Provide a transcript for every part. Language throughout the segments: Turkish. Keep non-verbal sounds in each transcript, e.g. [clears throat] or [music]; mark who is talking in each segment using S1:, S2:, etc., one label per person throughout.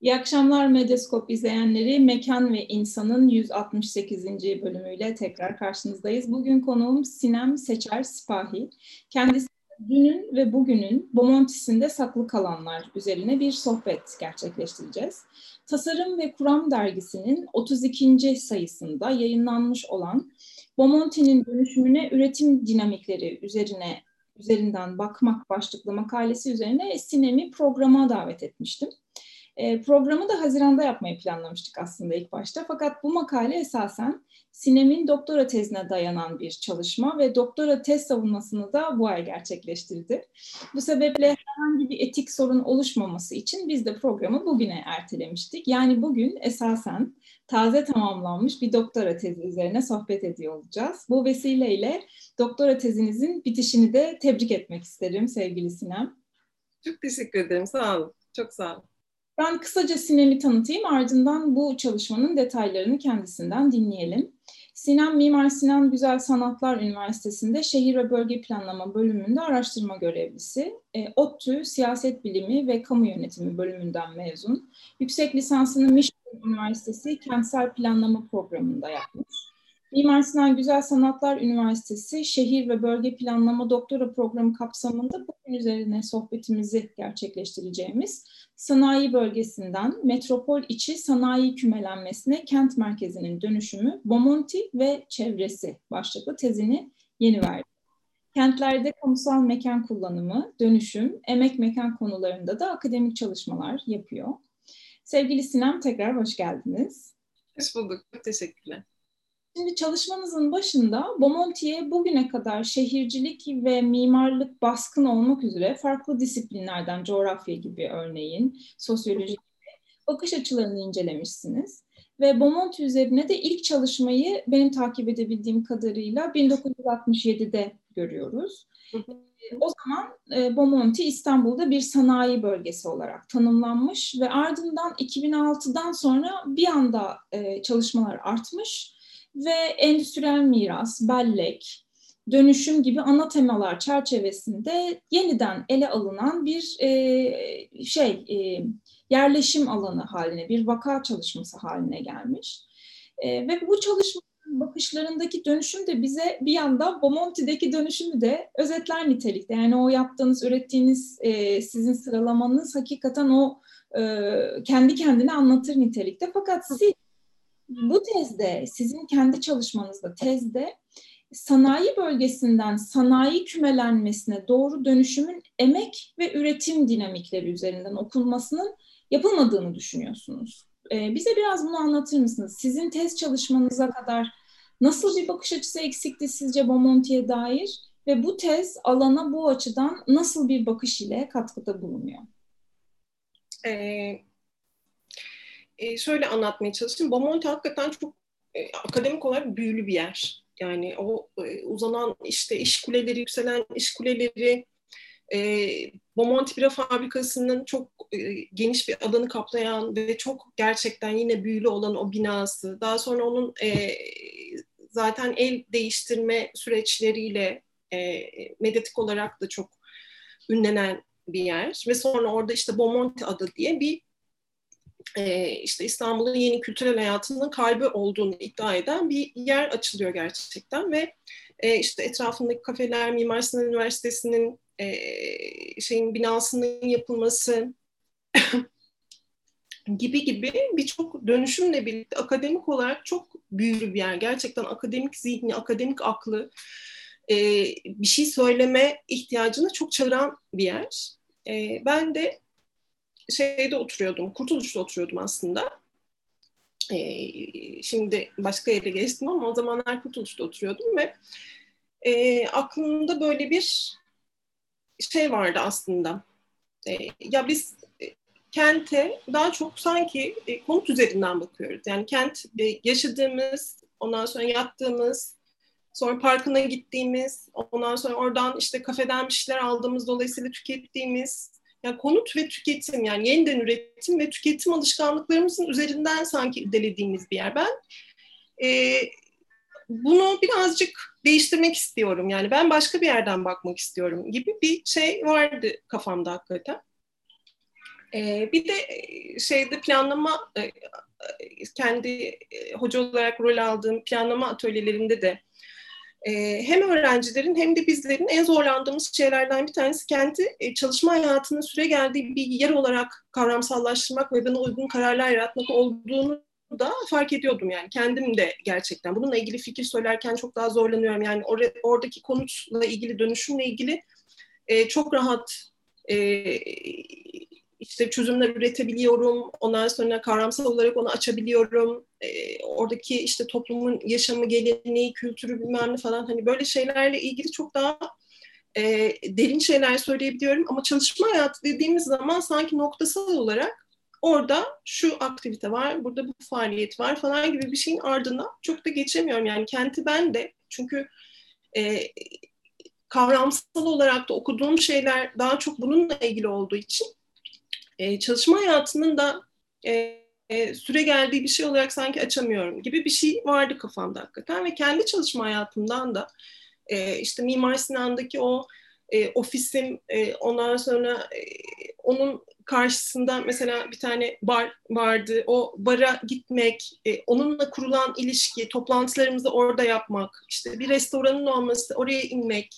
S1: İyi akşamlar Medyaskop izleyenleri. Mekan ve İnsan'ın 168. bölümüyle tekrar karşınızdayız. Bugün konuğum Sinem Seçer Sipahi. Kendisi dünün ve bugünün Bomontis'inde saklı kalanlar üzerine bir sohbet gerçekleştireceğiz. Tasarım ve Kuram dergisinin 32. sayısında yayınlanmış olan Bomonti'nin dönüşümüne üretim dinamikleri üzerine üzerinden bakmak başlıklı makalesi üzerine Sinem'i programa davet etmiştim. E, programı da Haziran'da yapmayı planlamıştık aslında ilk başta. Fakat bu makale esasen Sinem'in doktora tezine dayanan bir çalışma ve doktora tez savunmasını da bu ay gerçekleştirdi. Bu sebeple herhangi bir etik sorun oluşmaması için biz de programı bugüne ertelemiştik. Yani bugün esasen taze tamamlanmış bir doktora tezi üzerine sohbet ediyor olacağız. Bu vesileyle doktora tezinizin bitişini de tebrik etmek isterim sevgili Sinem.
S2: Çok teşekkür ederim. Sağ olun. Çok sağ olun.
S1: Ben kısaca Sinem'i tanıtayım ardından bu çalışmanın detaylarını kendisinden dinleyelim. Sinem Mimar Sinan Güzel Sanatlar Üniversitesi'nde Şehir ve Bölge Planlama bölümünde araştırma görevlisi. E, ODTÜ Siyaset Bilimi ve Kamu Yönetimi bölümünden mezun. Yüksek lisansını Michigan Üniversitesi Kentsel Planlama Programı'nda yapmış. Mimar Sinan Güzel Sanatlar Üniversitesi Şehir ve Bölge Planlama Doktora Programı kapsamında bugün üzerine sohbetimizi gerçekleştireceğimiz sanayi bölgesinden metropol içi sanayi kümelenmesine kent merkezinin dönüşümü Bomonti ve çevresi başlıklı tezini yeni verdi. Kentlerde kamusal mekan kullanımı, dönüşüm, emek mekan konularında da akademik çalışmalar yapıyor. Sevgili Sinem tekrar hoş geldiniz.
S2: Hoş bulduk. Teşekkürler.
S1: Şimdi çalışmanızın başında Bomonti'ye bugüne kadar şehircilik ve mimarlık baskın olmak üzere farklı disiplinlerden coğrafya gibi örneğin, sosyoloji gibi bakış açılarını incelemişsiniz. Ve Bomonti üzerine de ilk çalışmayı benim takip edebildiğim kadarıyla 1967'de görüyoruz. O zaman e, Bomonti İstanbul'da bir sanayi bölgesi olarak tanımlanmış ve ardından 2006'dan sonra bir anda e, çalışmalar artmış ve endüstriyel miras, bellek, dönüşüm gibi ana temalar çerçevesinde yeniden ele alınan bir e, şey e, yerleşim alanı haline, bir vaka çalışması haline gelmiş. E, ve bu çalışma bakışlarındaki dönüşüm de bize bir yanda Bomonti'deki dönüşümü de özetler nitelikte. Yani o yaptığınız, ürettiğiniz, e, sizin sıralamanız hakikaten o e, kendi kendine anlatır nitelikte. Fakat siz bu tezde, sizin kendi çalışmanızda tezde sanayi bölgesinden sanayi kümelenmesine doğru dönüşümün emek ve üretim dinamikleri üzerinden okunmasının yapılmadığını düşünüyorsunuz. Ee, bize biraz bunu anlatır mısınız? Sizin tez çalışmanıza kadar nasıl bir bakış açısı eksikti sizce Bomonti'ye dair ve bu tez alana bu açıdan nasıl bir bakış ile katkıda bulunuyor?
S2: Ee, e, şöyle anlatmaya çalışayım. Bomonti hakikaten çok e, akademik olarak büyülü bir yer. Yani o e, uzanan işte iş kuleleri, yükselen iş kuleleri, e, Bomonti Bira Fabrikası'nın çok e, geniş bir alanı kaplayan ve çok gerçekten yine büyülü olan o binası. Daha sonra onun e, zaten el değiştirme süreçleriyle e, medyatik olarak da çok ünlenen bir yer. Ve sonra orada işte Bomonti adı diye bir e, işte İstanbul'un yeni kültürel hayatının kalbi olduğunu iddia eden bir yer açılıyor gerçekten ve e, işte etrafındaki kafeler, Mimar Sinan Üniversitesi'nin e, şeyin binasının yapılması [laughs] gibi gibi birçok dönüşümle birlikte akademik olarak çok büyülü bir yer. Gerçekten akademik zihni, akademik aklı e, bir şey söyleme ihtiyacını çok çağıran bir yer. E, ben de şeyde oturuyordum, Kurtuluş'ta oturuyordum aslında. Ee, şimdi başka yere geçtim ama o zamanlar Kurtuluş'ta oturuyordum ve e, aklımda böyle bir şey vardı aslında. E, ya biz e, kente daha çok sanki e, konut üzerinden bakıyoruz. Yani kent e, yaşadığımız, ondan sonra yattığımız, sonra parkına gittiğimiz, ondan sonra oradan işte kafeden bir şeyler aldığımız dolayısıyla tükettiğimiz yani konut ve tüketim yani yeniden üretim ve tüketim alışkanlıklarımızın üzerinden sanki idelediğimiz bir yer. Ben e, bunu birazcık değiştirmek istiyorum. Yani ben başka bir yerden bakmak istiyorum gibi bir şey vardı kafamda hakikaten. E, bir de şeyde planlama e, kendi e, hoca olarak rol aldığım planlama atölyelerinde de e, hem öğrencilerin hem de bizlerin en zorlandığımız şeylerden bir tanesi kendi e, çalışma hayatının süre geldiği bir yer olarak kavramsallaştırmak ve buna uygun kararlar yaratmak olduğunu da fark ediyordum yani. Kendim de gerçekten. Bununla ilgili fikir söylerken çok daha zorlanıyorum. Yani or- oradaki konutla ilgili dönüşümle ilgili e, çok rahat e, işte çözümler üretebiliyorum. Ondan sonra kavramsal olarak onu açabiliyorum. E, oradaki işte toplumun yaşamı, geleneği, kültürü bilmem ne falan hani böyle şeylerle ilgili çok daha e, derin şeyler söyleyebiliyorum. Ama çalışma hayatı dediğimiz zaman sanki noktasal olarak orada şu aktivite var, burada bu faaliyet var falan gibi bir şeyin ardına çok da geçemiyorum. Yani kenti ben de çünkü e, kavramsal olarak da okuduğum şeyler daha çok bununla ilgili olduğu için e, çalışma hayatının da e, e, süre geldiği bir şey olarak sanki açamıyorum gibi bir şey vardı kafamda hakikaten ve kendi çalışma hayatımdan da e, işte Mimar Sinan'daki o e, ofisim e, ondan sonra e, onun karşısında mesela bir tane bar vardı. O bara gitmek, e, onunla kurulan ilişki, toplantılarımızı orada yapmak, işte bir restoranın olması, oraya inmek,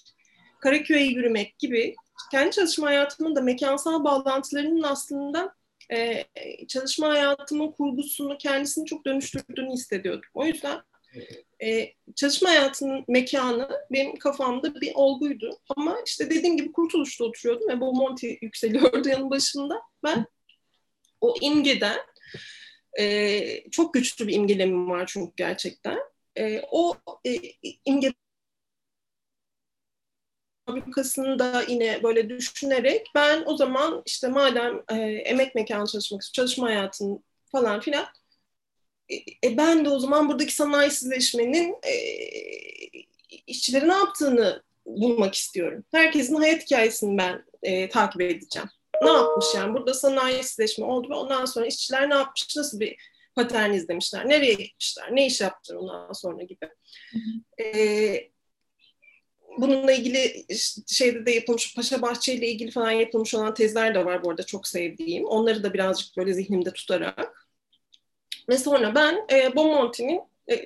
S2: Karaköy'e yürümek gibi kendi çalışma hayatımın da mekansal bağlantılarının aslında e, çalışma hayatımın kurgusunu kendisini çok dönüştürdüğünü hissediyordum. O yüzden e, çalışma hayatının mekanı benim kafamda bir olguydu. Ama işte dediğim gibi Kurtuluş'ta oturuyordum ve Bomonti yükseliyordu [laughs] yanın başında. Ben o imgeden e, çok güçlü bir imgelemim var çünkü gerçekten. E, o e, imge fabrikasını da yine böyle düşünerek ben o zaman işte madem e, emek mekanı çalışmak istiyorum, çalışma hayatını falan filan e, e, ben de o zaman buradaki sanayisizleşmenin e, işçileri ne yaptığını bulmak istiyorum. Herkesin hayat hikayesini ben e, takip edeceğim. Ne yapmış yani? Burada sanayisizleşme oldu ve ondan sonra işçiler ne yapmış? Nasıl bir patern izlemişler? Nereye gitmişler? Ne iş yaptılar ondan sonra gibi. E, bununla ilgili şeyde de yapılmış, Paşa Bahçe ile ilgili falan yapılmış olan tezler de var bu arada çok sevdiğim. Onları da birazcık böyle zihnimde tutarak. Ve sonra ben e, Bomonti'nin e,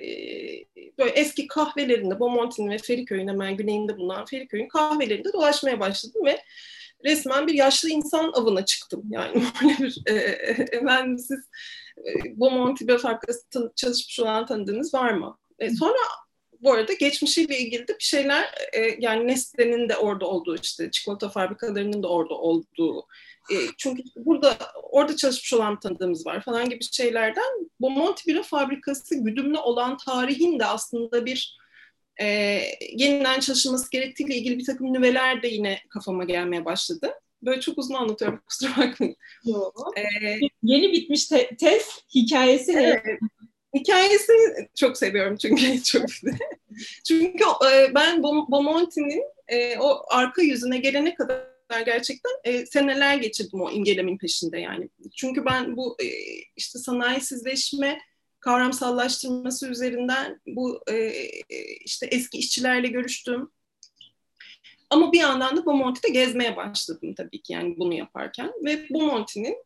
S2: böyle eski kahvelerinde, Bomonti'nin ve Feriköy'ün hemen güneyinde bulunan Feriköy'ün kahvelerinde dolaşmaya başladım ve resmen bir yaşlı insan avına çıktım. Yani [laughs] böyle bir e, ben siz e, Bomonti ve farklı çalışmış olan tanıdığınız var mı? E, sonra bu arada geçmişiyle ilgili de bir şeyler e, yani Nestle'nin de orada olduğu işte çikolata fabrikalarının da orada olduğu e, çünkü burada orada çalışmış olan tanıdığımız var falan gibi şeylerden bu Montebira fabrikası güdümlü olan tarihin de aslında bir e, yeniden çalışılması gerektiğiyle ilgili bir takım nüveler de yine kafama gelmeye başladı. Böyle çok uzun anlatıyorum [laughs] kusura bakmayın.
S1: Ee, Yeni bitmiş te- tez hikayesi evet.
S2: Hikayesini çok seviyorum çünkü çok [laughs] çünkü e, ben Bomonti'nin e, o arka yüzüne gelene kadar gerçekten e, seneler geçirdim o imgelemin peşinde yani. Çünkü ben bu e, işte sanayisizleşme kavramsallaştırması üzerinden bu e, işte eski işçilerle görüştüm. Ama bir yandan da Bomonti'de gezmeye başladım tabii ki yani bunu yaparken ve Bomonti'nin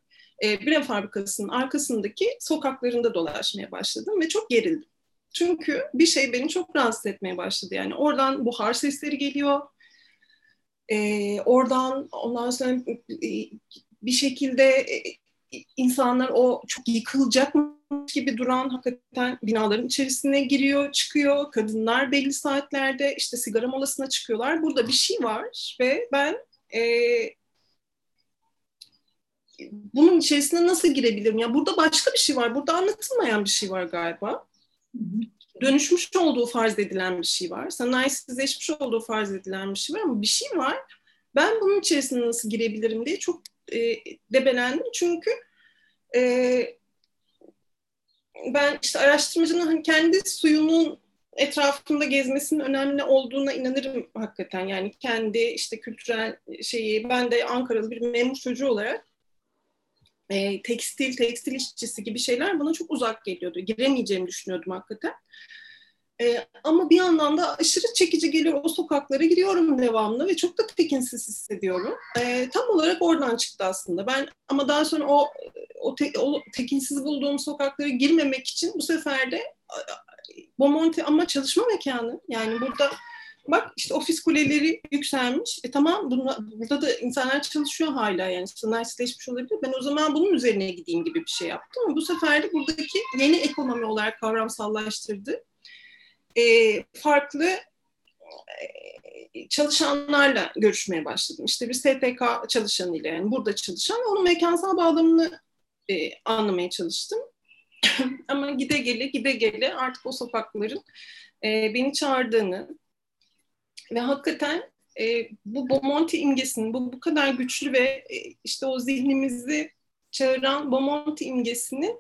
S2: e, bira fabrikasının arkasındaki sokaklarında dolaşmaya başladım ve çok gerildim. Çünkü bir şey beni çok rahatsız etmeye başladı. Yani oradan buhar sesleri geliyor. E, oradan ondan sonra e, bir şekilde e, insanlar o çok yıkılacak gibi duran hakikaten binaların içerisine giriyor, çıkıyor. Kadınlar belli saatlerde işte sigara molasına çıkıyorlar. Burada bir şey var ve ben e, bunun içerisine nasıl girebilirim? Ya burada başka bir şey var. Burada anlatılmayan bir şey var galiba. Dönüşmüş olduğu farz edilen bir şey var. Sanayisizleşmiş olduğu farz edilen bir şey var ama bir şey var. Ben bunun içerisine nasıl girebilirim diye çok e, debelendim. Çünkü e, ben işte araştırmacının hani kendi suyunun etrafında gezmesinin önemli olduğuna inanırım hakikaten. Yani kendi işte kültürel şeyi, ben de Ankaralı bir memur çocuğu olarak e, tekstil, tekstil işçisi gibi şeyler bana çok uzak geliyordu. Giremeyeceğimi düşünüyordum hakikaten. E, ama bir yandan da aşırı çekici geliyor. O sokaklara giriyorum devamlı ve çok da tekinsiz hissediyorum. E, tam olarak oradan çıktı aslında. Ben ama daha sonra o o, te, o tekinsiz bulduğum sokaklara girmemek için bu sefer de Bomonti ama çalışma mekanı. Yani burada bak işte ofis kuleleri yükselmiş. E tamam bunda, burada da insanlar çalışıyor hala yani sanayileşmiş olabilir. Ben o zaman bunun üzerine gideyim gibi bir şey yaptım. Ama bu sefer de buradaki yeni ekonomi olarak kavramsallaştırdı e, farklı e, çalışanlarla görüşmeye başladım. İşte bir STK çalışanıyla yani burada çalışan onun mekansal bağlamını e, anlamaya çalıştım. [clears throat] Ama gide gele gide gele artık o sokakların e, beni çağırdığını ve hakikaten e, bu Bomonti imgesinin bu bu kadar güçlü ve e, işte o zihnimizi çağıran Bomonti imgesinin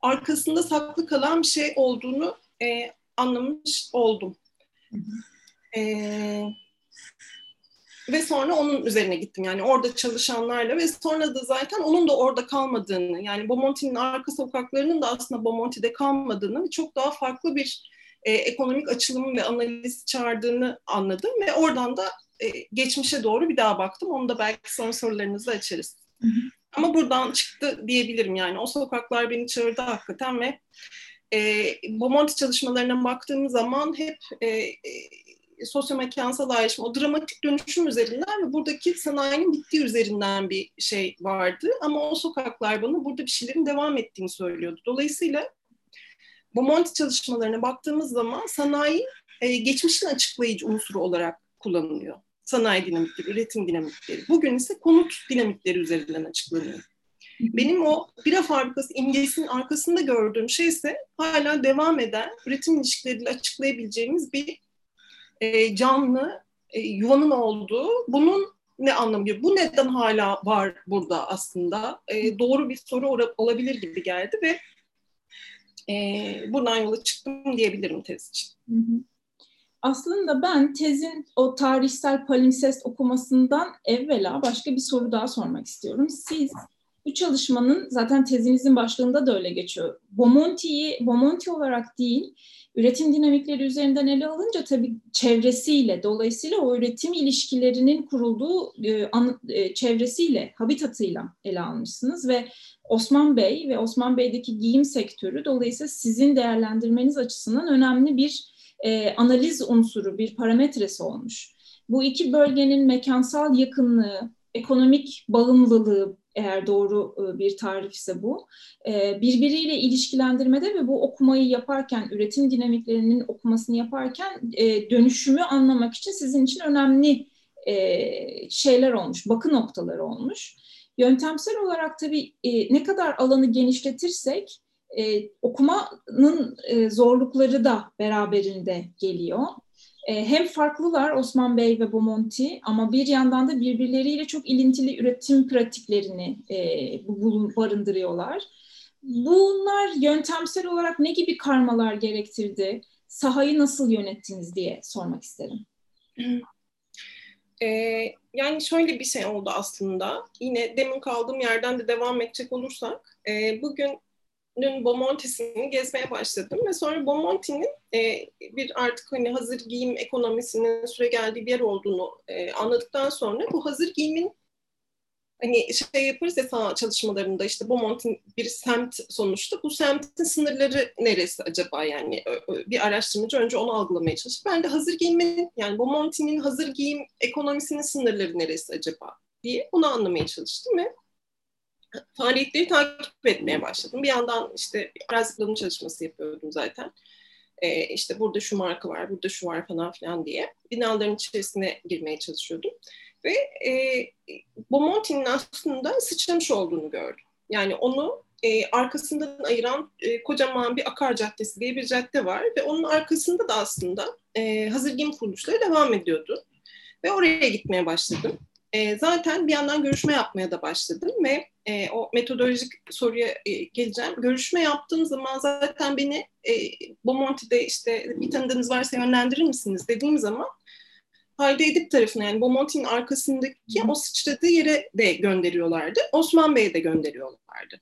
S2: arkasında saklı kalan bir şey olduğunu e, anlamış oldum. Ee, ve sonra onun üzerine gittim. Yani orada çalışanlarla ve sonra da zaten onun da orada kalmadığını, yani Bomonti'nin arka sokaklarının da aslında Bomonti'de kalmadığını, çok daha farklı bir e, ekonomik açılım ve analiz çağırdığını anladım ve oradan da e, geçmişe doğru bir daha baktım. Onu da belki son sorularınızda açarız. Hı hı. Ama buradan çıktı diyebilirim yani. O sokaklar beni çağırdı hakikaten ve e, Bomonti çalışmalarına baktığım zaman hep e, e, sosyomekansal ayrışma, o dramatik dönüşüm üzerinden ve buradaki sanayinin bittiği üzerinden bir şey vardı. Ama o sokaklar bana burada bir şeylerin devam ettiğini söylüyordu. Dolayısıyla Bomonti çalışmalarına baktığımız zaman sanayi e, geçmişin açıklayıcı unsuru olarak kullanılıyor. Sanayi dinamikleri, üretim dinamikleri. Bugün ise konut dinamikleri üzerinden açıklanıyor. Benim o bira fabrikası imgesinin arkasında gördüğüm şey ise hala devam eden üretim ilişkileriyle açıklayabileceğimiz bir e, canlı e, yuvanın olduğu, bunun ne anlamı Bu neden hala var burada aslında? E, doğru bir soru olabilir gibi geldi ve e, buradan yola çıktım diyebilirim tez için.
S1: Aslında ben tezin o tarihsel palimpsest okumasından evvela başka bir soru daha sormak istiyorum. Siz bu çalışmanın zaten tezinizin başlığında da öyle geçiyor. Bomonti'yi Bomonti olarak değil, üretim dinamikleri üzerinden ele alınca tabii çevresiyle, dolayısıyla o üretim ilişkilerinin kurulduğu e, an, e, çevresiyle, habitatıyla ele almışsınız ve Osman Bey ve Osman Bey'deki giyim sektörü dolayısıyla sizin değerlendirmeniz açısından önemli bir e, analiz unsuru, bir parametresi olmuş. Bu iki bölgenin mekansal yakınlığı, ekonomik bağımlılığı, eğer doğru e, bir tarif ise bu. E, birbiriyle ilişkilendirmede ve bu okumayı yaparken, üretim dinamiklerinin okumasını yaparken e, dönüşümü anlamak için sizin için önemli şeyler olmuş, bakı noktaları olmuş. Yöntemsel olarak tabii ne kadar alanı genişletirsek okumanın zorlukları da beraberinde geliyor. E, hem farklılar Osman Bey ve Bomonti ama bir yandan da birbirleriyle çok ilintili üretim pratiklerini e, barındırıyorlar. Bunlar yöntemsel olarak ne gibi karmalar gerektirdi? Sahayı nasıl yönettiniz diye sormak isterim.
S2: Ee, yani şöyle bir şey oldu aslında. Yine demin kaldığım yerden de devam edecek olursak, e, bugün Nün Bomonti'sini gezmeye başladım ve sonra Bomonti'nin e, bir artık hani hazır giyim ekonomisinin süre geldiği bir yer olduğunu e, anladıktan sonra bu hazır giyimin hani şey yaparız ya sanat çalışmalarında işte Bomonti bir semt sonuçta bu semtin sınırları neresi acaba yani bir araştırmacı önce onu algılamaya çalıştı. Ben de hazır giyimin yani Bomonti'nin hazır giyim ekonomisinin sınırları neresi acaba diye onu anlamaya çalıştım ve faaliyetleri takip etmeye başladım. Bir yandan işte arazi çalışması yapıyordum zaten. Ee, işte burada şu marka var, burada şu var falan filan diye. Binaların içerisine girmeye çalışıyordum. Ve e, Bomonti'nin aslında sıçramış olduğunu gördüm. Yani onu e, arkasından ayıran e, kocaman bir akar caddesi diye bir cadde var ve onun arkasında da aslında e, hazır giyim kuruluşları devam ediyordu. Ve oraya gitmeye başladım. E, zaten bir yandan görüşme yapmaya da başladım ve e, o metodolojik soruya e, geleceğim. Görüşme yaptığım zaman zaten beni e, Bomonti'de işte bir tanıdığınız varsa yönlendirir misiniz dediğim zaman Halide Edip tarafına yani Bomonti'nin arkasındaki o sıçradığı yere de gönderiyorlardı. Osman Bey'e de gönderiyorlardı.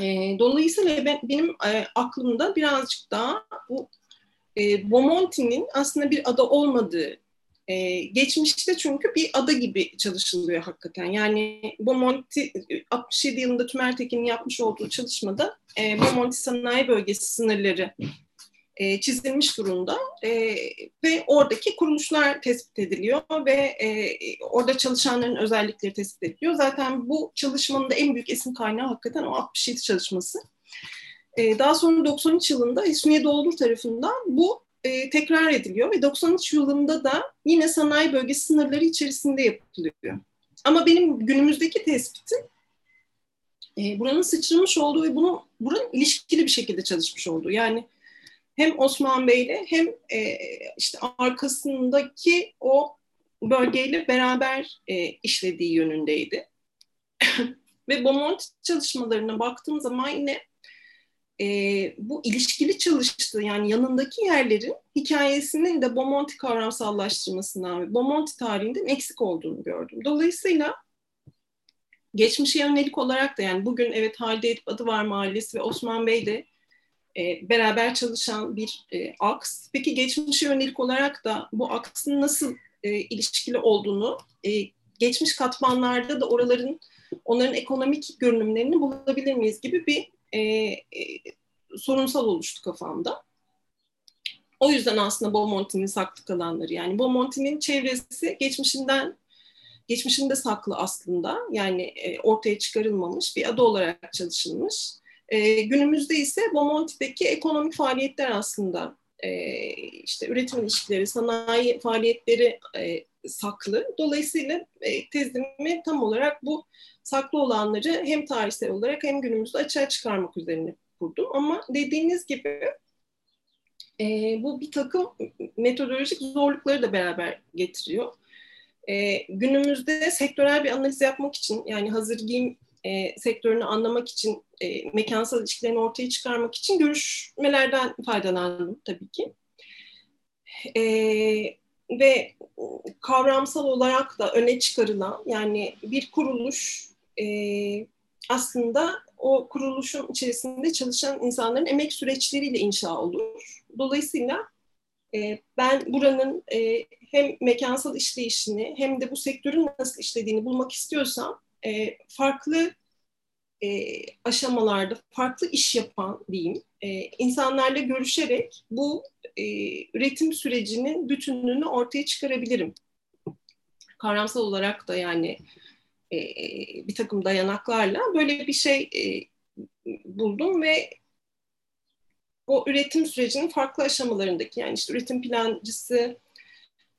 S2: E, dolayısıyla ben, benim e, aklımda birazcık daha bu e, Bomonti'nin aslında bir ada olmadığı e, geçmişte çünkü bir ada gibi çalışılıyor hakikaten. Yani Bomonti 67 yılında Tümertekin'in yapmış olduğu çalışmada e, Bomonti sanayi bölgesi sınırları e, çizilmiş durumda e, ve oradaki kuruluşlar tespit ediliyor ve e, orada çalışanların özellikleri tespit ediliyor. Zaten bu çalışmanın da en büyük esin kaynağı hakikaten o 67 çalışması. E, daha sonra 93 yılında Hüsniye Doldur tarafından bu e, tekrar ediliyor ve 93 yılında da yine sanayi bölgesi sınırları içerisinde yapılıyor. Ama benim günümüzdeki tespitim e, buranın sıçramış olduğu ve bunu buranın ilişkili bir şekilde çalışmış olduğu. Yani hem Osman Bey'le hem e, işte arkasındaki o bölgeyle beraber e, işlediği yönündeydi. [laughs] ve Beaumont çalışmalarına baktığım zaman yine e, bu ilişkili çalıştığı yani yanındaki yerlerin hikayesinin de Beaumont kavramsallaştırmasından ve Beaumont tarihinden eksik olduğunu gördüm. Dolayısıyla geçmişe yönelik olarak da yani bugün evet Halide Edip Adıvar Mahallesi ve Osman Bey de e, beraber çalışan bir e, aks. Peki geçmişe yönelik olarak da bu aksın nasıl e, ilişkili olduğunu e, geçmiş katmanlarda da oraların onların ekonomik görünümlerini bulabilir miyiz gibi bir e, e, sorunsal oluştu kafamda. O yüzden aslında Beaumont'in saklı kalanları yani Beaumont'in çevresi geçmişinden geçmişinde saklı aslında yani e, ortaya çıkarılmamış bir adı olarak çalışılmış. E, günümüzde ise Beaumont'teki ekonomik faaliyetler aslında e, işte üretim ilişkileri, sanayi faaliyetleri e, saklı. Dolayısıyla e, tezimi tam olarak bu saklı olanları hem tarihsel olarak hem günümüzde açığa çıkarmak üzerine kurdum. Ama dediğiniz gibi e, bu bir takım metodolojik zorlukları da beraber getiriyor. E, günümüzde sektörel bir analiz yapmak için yani hazır giyim e, sektörünü anlamak için, e, mekansal ilişkilerini ortaya çıkarmak için görüşmelerden faydalandım tabii ki. E, ve kavramsal olarak da öne çıkarılan yani bir kuruluş e, aslında o kuruluşun içerisinde çalışan insanların emek süreçleriyle inşa olur. Dolayısıyla e, ben buranın e, hem mekansal işleyişini hem de bu sektörün nasıl işlediğini bulmak istiyorsam e, farklı e, aşamalarda farklı iş yapan diyeyim e, insanlarla görüşerek bu e, üretim sürecinin bütünlüğünü ortaya çıkarabilirim. Kavramsal olarak da yani e, bir takım dayanaklarla böyle bir şey e, buldum ve o üretim sürecinin farklı aşamalarındaki yani işte üretim plancısı,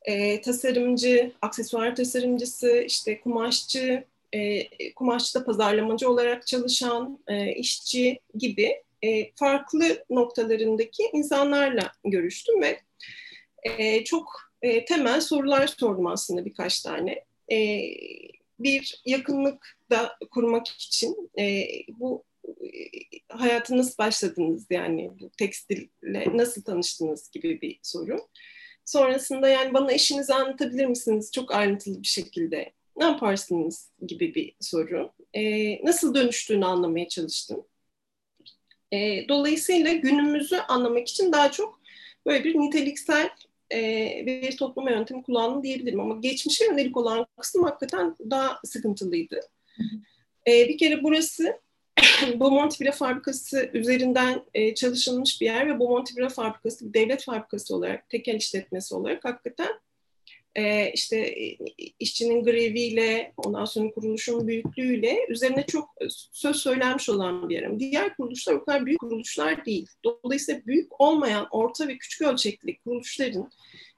S2: e, tasarımcı, aksesuar tasarımcısı, işte kumaşçı, e, kumaşçıda pazarlamacı olarak çalışan e, işçi gibi e, farklı noktalarındaki insanlarla görüştüm ve e, çok e, temel sorular sordum aslında birkaç tane. E, bir yakınlık da kurmak için e, bu e, hayatı nasıl başladınız yani bu tekstille nasıl tanıştınız gibi bir soru. Sonrasında yani bana eşinizi anlatabilir misiniz çok ayrıntılı bir şekilde ne yaparsınız gibi bir soru. E, nasıl dönüştüğünü anlamaya çalıştım. E, dolayısıyla günümüzü anlamak için daha çok böyle bir niteliksel e, veri toplama yöntemi kullandım diyebilirim. Ama geçmişe yönelik olan kısım hakikaten daha sıkıntılıydı. E, bir kere burası [coughs] Beaumont Bira Fabrikası üzerinden e, çalışılmış bir yer ve Beaumont Bira Fabrikası bir devlet fabrikası olarak, tekel işletmesi olarak hakikaten e, işte e, işçinin greviyle, ondan sonra kuruluşun büyüklüğüyle üzerine çok söz söylenmiş olan bir yerim. Diğer kuruluşlar o kadar büyük kuruluşlar değil. Dolayısıyla büyük olmayan orta ve küçük ölçekli kuruluşların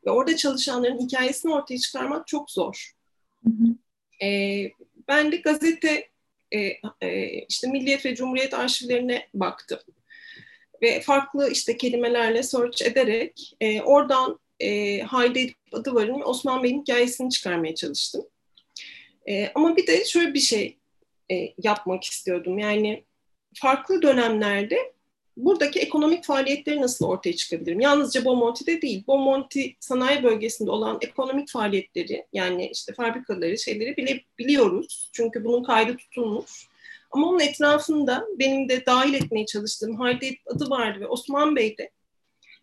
S2: ve orada çalışanların hikayesini ortaya çıkarmak çok zor. Hı hı. E, ben de gazete e, e, işte Milliyet ve Cumhuriyet arşivlerine baktım ve farklı işte kelimelerle search ederek e, oradan e, Halide Adıvar'ın ve Osman Bey'in hikayesini çıkarmaya çalıştım. E, ama bir de şöyle bir şey e, yapmak istiyordum. Yani farklı dönemlerde buradaki ekonomik faaliyetleri nasıl ortaya çıkabilirim? Yalnızca Bomonti'de değil, Bomonti sanayi bölgesinde olan ekonomik faaliyetleri yani işte fabrikaları, şeyleri bile biliyoruz. Çünkü bunun kaydı tutulmuş. Ama onun etrafında benim de dahil etmeye çalıştığım Halide adı vardı ve Osman Bey de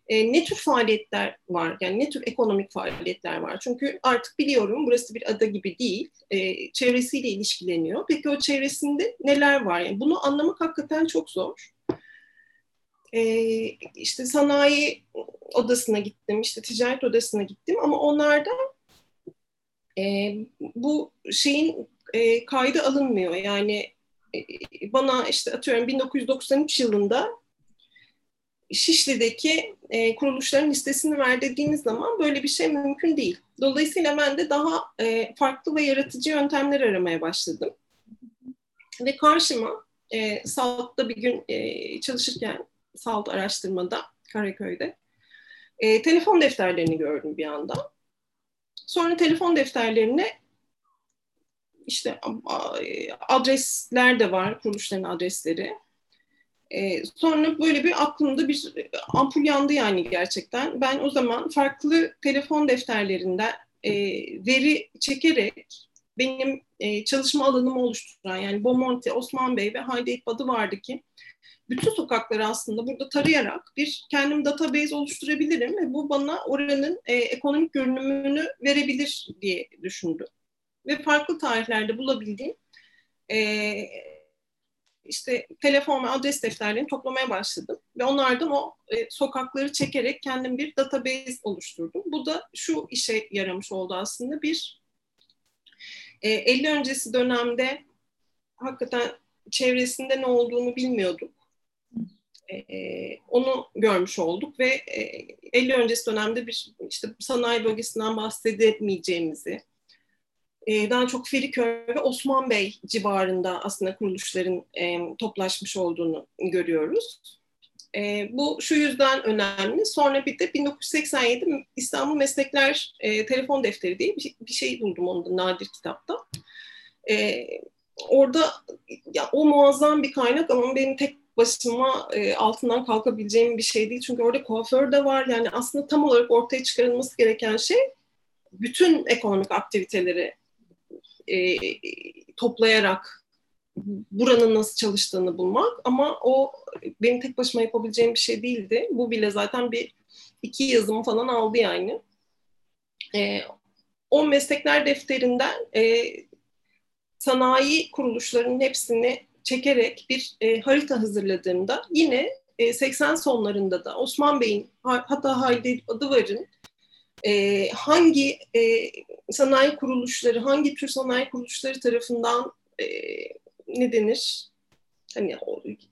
S2: e, ne tür faaliyetler var? Yani ne tür ekonomik faaliyetler var? Çünkü artık biliyorum burası bir ada gibi değil. E, çevresiyle ilişkileniyor. Peki o çevresinde neler var? Yani bunu anlamak hakikaten çok zor. E, işte sanayi odasına gittim, işte ticaret odasına gittim ama onlarda e, bu şeyin e, kaydı alınmıyor. Yani e, bana işte atıyorum 1993 yılında Şişli'deki e, kuruluşların listesini ver dediğiniz zaman böyle bir şey mümkün değil. Dolayısıyla ben de daha e, farklı ve yaratıcı yöntemler aramaya başladım. Ve karşıma e, SALT'ta bir gün e, çalışırken SALT araştırmada Karaköy'de e, telefon defterlerini gördüm bir anda. Sonra telefon defterlerine işte adresler de var, kuruluşların adresleri. E, sonra böyle bir aklımda bir ampul yandı yani gerçekten. Ben o zaman farklı telefon defterlerinden e, veri çekerek benim e, çalışma alanımı oluşturan yani Bomonti, Osman Bey ve Haydi adı vardı ki bütün sokakları aslında burada tarayarak bir kendim database oluşturabilirim ve bu bana oranın e, ekonomik görünümünü verebilir diye düşündüm. Ve farklı tarihlerde bulabildiğim e, işte telefon ve adres defterlerini toplamaya başladım. Ve onlardan o e, sokakları çekerek kendim bir database oluşturdum. Bu da şu işe yaramış oldu aslında. Bir, e, 50 öncesi dönemde hakikaten çevresinde ne olduğunu bilmiyorduk. E, onu görmüş olduk ve e, 50 öncesi dönemde bir işte sanayi bölgesinden bahsedemeyeceğimizi, e, daha çok Feriköy ve Osman Bey civarında aslında kuruluşların e, toplaşmış olduğunu görüyoruz. E, bu şu yüzden önemli. Sonra bir de 1987 İstanbul Meslekler e, Telefon Defteri diye bir, bir şey buldum onda nadir kitapta. E, orada ya, o muazzam bir kaynak ama benim tek başıma e, altından kalkabileceğim bir şey değil. Çünkü orada kuaför de var. Yani aslında tam olarak ortaya çıkarılması gereken şey bütün ekonomik aktiviteleri e, toplayarak buranın nasıl çalıştığını bulmak ama o benim tek başıma yapabileceğim bir şey değildi. Bu bile zaten bir iki yazımı falan aldı yani. E, o meslekler defterinden e, sanayi kuruluşlarının hepsini çekerek bir e, harita hazırladığımda yine e, 80 sonlarında da Osman Bey'in hatta Haydi Adıvar'ın e, hangi e, sanayi kuruluşları, hangi tür sanayi kuruluşları tarafından e, ne denir? Hani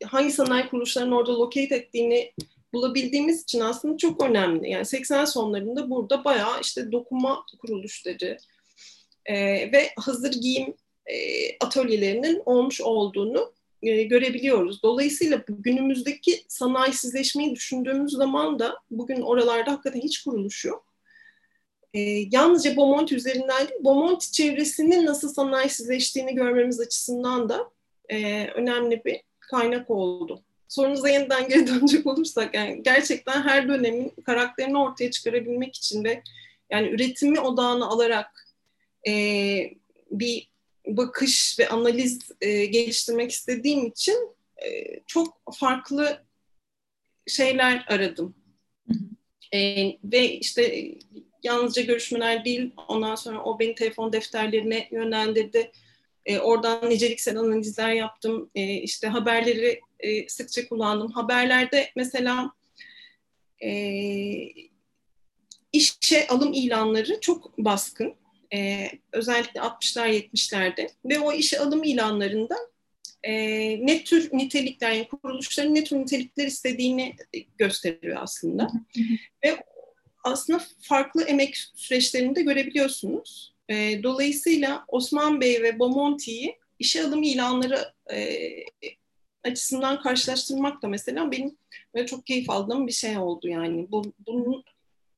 S2: hangi sanayi kuruluşlarının orada locate ettiğini bulabildiğimiz için aslında çok önemli. Yani 80 sonlarında burada bayağı işte dokuma kuruluşları e, ve hazır giyim e, atölyelerinin olmuş olduğunu e, görebiliyoruz. Dolayısıyla günümüzdeki sanayisizleşmeyi düşündüğümüz zaman da bugün oralarda hakikaten hiç kuruluş yok e, yalnızca Beaumont üzerinden değil, Beaumont çevresinin nasıl sanayisizleştiğini görmemiz açısından da e, önemli bir kaynak oldu. Sorunuza yeniden geri [laughs] dönecek olursak, yani gerçekten her dönemin karakterini ortaya çıkarabilmek için ve yani üretimi odağına alarak e, bir bakış ve analiz e, geliştirmek istediğim için e, çok farklı şeyler aradım. E, ve işte yalnızca görüşmeler değil, ondan sonra o beni telefon defterlerine yönlendirdi. E, oradan niceliksel analizler yaptım. E, işte haberleri e, sıkça kullandım. Haberlerde mesela e, işe alım ilanları çok baskın. E, özellikle 60'lar 70'lerde ve o işe alım ilanlarında e, ne tür nitelikler, yani kuruluşların ne tür nitelikler istediğini gösteriyor aslında. ve aslında farklı emek süreçlerini de görebiliyorsunuz. E, dolayısıyla Osman Bey ve Bomonti'yi işe alım ilanları e, açısından karşılaştırmak da mesela benim böyle çok keyif aldığım bir şey oldu yani. Bu, bunun,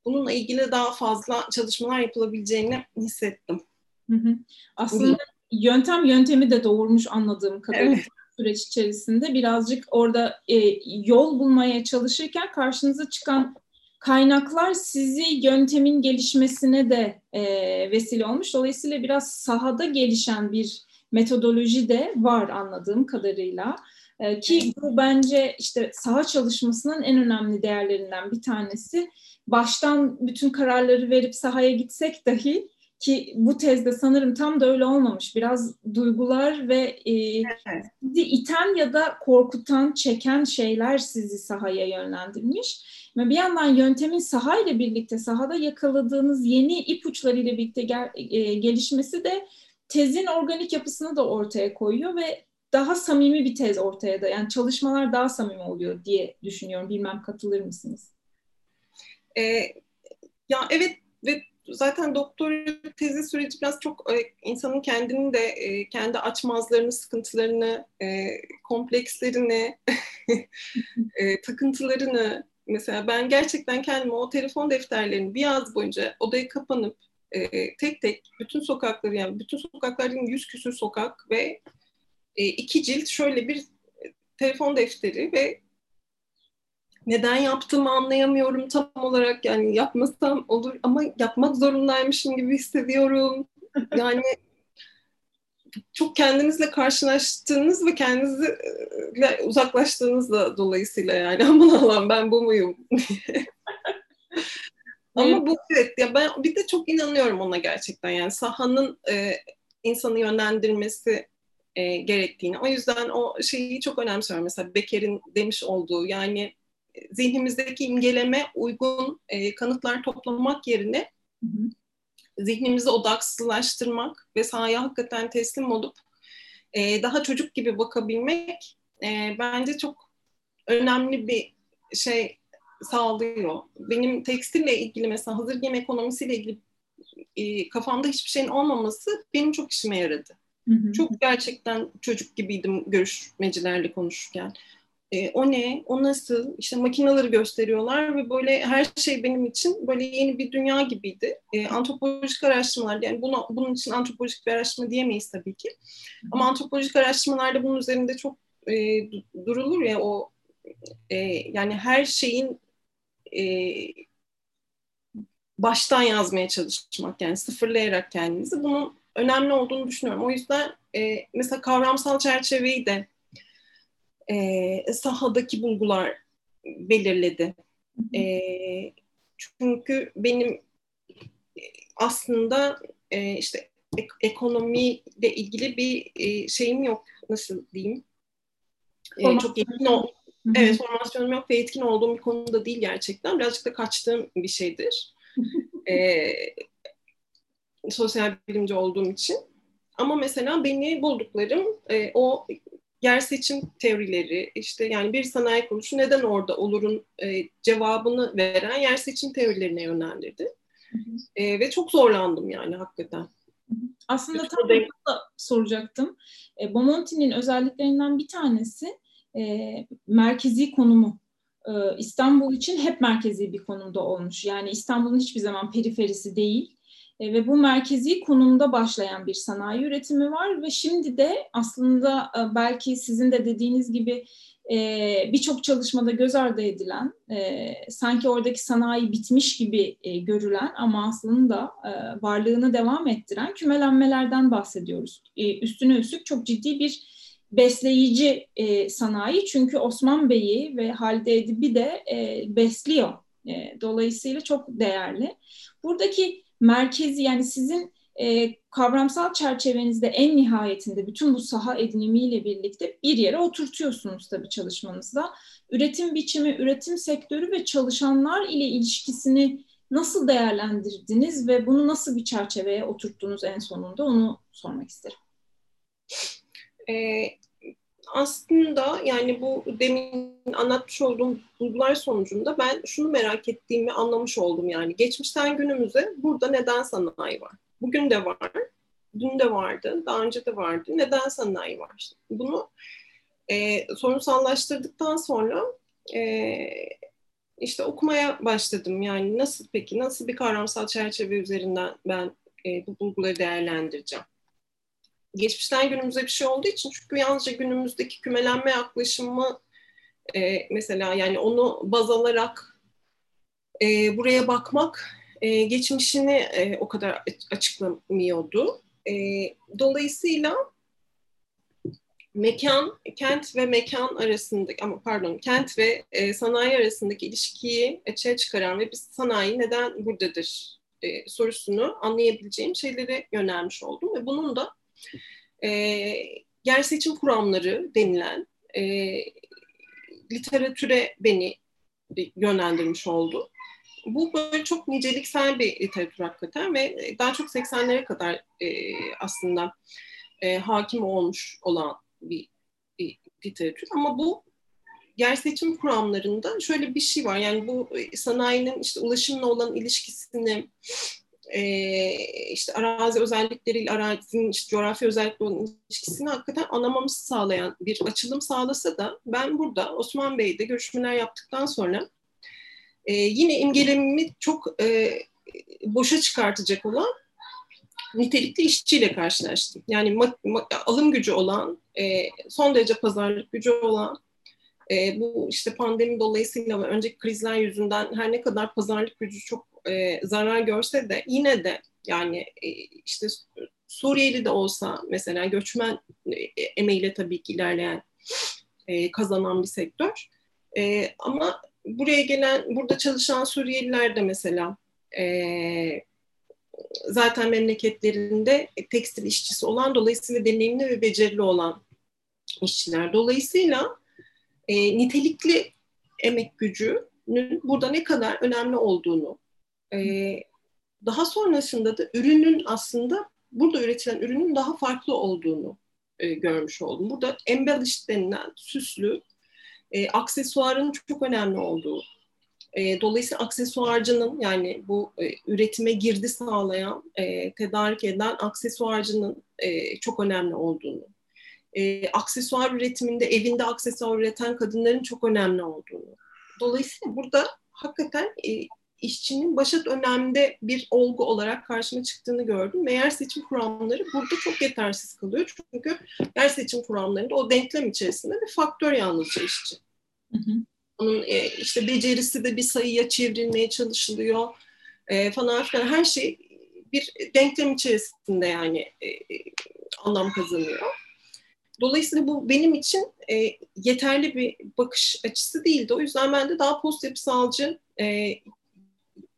S2: bununla ilgili daha fazla çalışmalar yapılabileceğini hissettim.
S1: Hı hı. Aslında yöntem yöntemi de doğurmuş anladığım kadarıyla. Evet süreç içerisinde birazcık orada e, yol bulmaya çalışırken karşınıza çıkan kaynaklar sizi yöntemin gelişmesine de e, vesile olmuş. Dolayısıyla biraz sahada gelişen bir metodoloji de var anladığım kadarıyla. E, ki bu bence işte saha çalışmasının en önemli değerlerinden bir tanesi. Baştan bütün kararları verip sahaya gitsek dahi ki bu tezde sanırım tam da öyle olmamış. Biraz duygular ve e, evet. sizi iten ya da korkutan, çeken şeyler sizi sahaya yönlendirmiş. Ve bir yandan yöntemin saha ile birlikte, sahada yakaladığınız yeni ipuçları ile birlikte gel, e, gelişmesi de tezin organik yapısını da ortaya koyuyor ve daha samimi bir tez ortaya da yani çalışmalar daha samimi oluyor diye düşünüyorum. Bilmem katılır mısınız?
S2: Ee, ya evet ve zaten doktor tezi süreci biraz çok e, insanın kendini de e, kendi açmazlarını, sıkıntılarını, e, komplekslerini, [laughs] takıntılarını mesela ben gerçekten kendime o telefon defterlerini bir yaz boyunca odaya kapanıp tek tek bütün sokakları yani bütün sokakların yüz küsür sokak ve iki cilt şöyle bir telefon defteri ve neden yaptığımı anlayamıyorum tam olarak yani yapmasam olur ama yapmak zorundaymışım gibi hissediyorum. Yani çok kendinizle karşılaştığınız ve kendinizle uzaklaştığınız da dolayısıyla yani [laughs] aman Allah'ım ben bu muyum [laughs] Ama bu evet ya ben bir de çok inanıyorum ona gerçekten yani sahanın e, insanı yönlendirmesi e, gerektiğini. O yüzden o şeyi çok önemsiyorum. Mesela Becker'in demiş olduğu yani zihnimizdeki imgeleme uygun e, kanıtlar toplamak yerine hı hı. zihnimizi odaksızlaştırmak ve sahaya hakikaten teslim olup e, daha çocuk gibi bakabilmek e, bence çok önemli bir şey sağlıyor. Benim tekstille ilgili mesela hazır giyim ekonomisiyle ilgili e, kafamda hiçbir şeyin olmaması benim çok işime yaradı. Hı hı. Çok gerçekten çocuk gibiydim görüşmecilerle konuşurken e, o ne, o nasıl, işte makinaları gösteriyorlar ve böyle her şey benim için böyle yeni bir dünya gibiydi. E, antropolojik araştırmalar, yani bunu, bunun için antropolojik bir araştırma diyemeyiz tabii ki. Ama antropolojik araştırmalarda bunun üzerinde çok e, durulur ya o e, yani her şeyin e, baştan yazmaya çalışmak yani sıfırlayarak kendinizi bunun önemli olduğunu düşünüyorum. O yüzden e, mesela kavramsal çerçeveyi de e, sahadaki bulgular belirledi. E, çünkü benim aslında e, işte ek, ekonomiyle ilgili bir e, şeyim yok. Nasıl diyeyim? E, çok yetkin ol Evet, formasyonum yok ve yetkin olduğum bir konuda değil gerçekten. Birazcık da kaçtığım bir şeydir. [laughs] e, sosyal bilimci olduğum için. Ama mesela beni bulduklarım e, o yer seçim teorileri işte yani bir sanayi kuruluşu neden orada olurun e, cevabını veren yer seçim teorilerine yönlendirdi. E, ve çok zorlandım yani hakikaten.
S1: Aslında tam da soracaktım. E, Bomonti'nin özelliklerinden bir tanesi e, merkezi konumu. E, İstanbul için hep merkezi bir konumda olmuş. Yani İstanbul'un hiçbir zaman periferisi değil. E, ve bu merkezi konumda başlayan bir sanayi üretimi var ve şimdi de aslında e, belki sizin de dediğiniz gibi e, birçok çalışmada göz ardı edilen, sanki oradaki sanayi bitmiş gibi görülen ama aslında varlığını devam ettiren kümelenmelerden bahsediyoruz. Üstüne üstlük çok ciddi bir besleyici sanayi çünkü Osman Bey'i ve Halide Edip'i de besliyor. dolayısıyla çok değerli. Buradaki merkezi yani sizin e, kavramsal çerçevenizde en nihayetinde bütün bu saha edinimiyle birlikte bir yere oturtuyorsunuz tabii çalışmanızda. Üretim biçimi, üretim sektörü ve çalışanlar ile ilişkisini nasıl değerlendirdiniz ve bunu nasıl bir çerçeveye oturttunuz en sonunda onu sormak isterim.
S2: Ee, aslında yani bu demin anlatmış olduğum bulgular sonucunda ben şunu merak ettiğimi anlamış oldum yani. Geçmişten günümüze burada neden sanayi var? Bugün de var, dün de vardı, daha önce de vardı. Neden sanayi var? Bunu e, sorunsallaştırdıktan sonra e, işte okumaya başladım. Yani nasıl peki, nasıl bir kavramsal çerçeve üzerinden ben e, bu bulguları değerlendireceğim? Geçmişten günümüze bir şey olduğu için çünkü yalnızca günümüzdeki kümelenme yaklaşımı e, mesela yani onu baz alarak e, buraya bakmak e, geçmişini e, o kadar açıklamıyordu. E, dolayısıyla mekan, kent ve mekan arasındaki ama pardon kent ve e, sanayi arasındaki ilişkiyi açığa çıkaran ve biz sanayi neden buradadır e, sorusunu anlayabileceğim şeylere yönelmiş oldum ve bunun da e, yer seçim kuramları denilen e, literatüre beni yönlendirmiş oldu. Bu böyle çok niceliksel bir literatür hakikaten ve daha çok 80'lere kadar e, aslında e, hakim olmuş olan bir, bir literatür. Ama bu yer seçim kuramlarında şöyle bir şey var. Yani bu sanayinin işte ulaşımla olan ilişkisini e, işte arazi özellikleriyle arazinin işte coğrafi özellikleri olan ilişkisini hakikaten anlamamızı sağlayan bir açılım sağlasa da ben burada Osman Bey'de görüşmeler yaptıktan sonra e, yine imgelemimi çok e, boşa çıkartacak olan nitelikli işçiyle karşılaştım. Yani alım gücü olan, e, son derece pazarlık gücü olan, e, bu işte pandemi dolayısıyla ve önceki krizler yüzünden her ne kadar pazarlık gücü çok e, zarar görse de yine de yani e, işte Suriyeli de olsa mesela göçmen e, emeğiyle tabii ki ilerleyen e, kazanan bir sektör. E, ama buraya gelen, burada çalışan Suriyeliler de mesela e, zaten memleketlerinde tekstil işçisi olan, dolayısıyla deneyimli ve becerili olan işçiler. Dolayısıyla e, nitelikli emek gücünün burada ne kadar önemli olduğunu, daha sonrasında da ürünün aslında burada üretilen ürünün daha farklı olduğunu görmüş oldum. Burada embellish denilen süslü aksesuarın çok önemli olduğu, dolayısıyla aksesuarcının yani bu üretime girdi sağlayan, tedarik eden aksesuarcının çok önemli olduğunu, e, aksesuar üretiminde evinde aksesuar üreten kadınların çok önemli olduğunu. Dolayısıyla burada hakikaten e, işçinin başat önemli bir olgu olarak karşıma çıktığını gördüm. Ve yer seçim kuramları burada çok yetersiz kalıyor. Çünkü yer seçim kuramlarında o denklem içerisinde bir faktör yalnızca işçi. Hı hı. Onun e, işte becerisi de bir sayıya çevrilmeye çalışılıyor e, falan filan. Her şey bir denklem içerisinde yani e, e, anlam kazanıyor. Dolayısıyla bu benim için e, yeterli bir bakış açısı değildi. O yüzden ben de daha post yapısalcı e,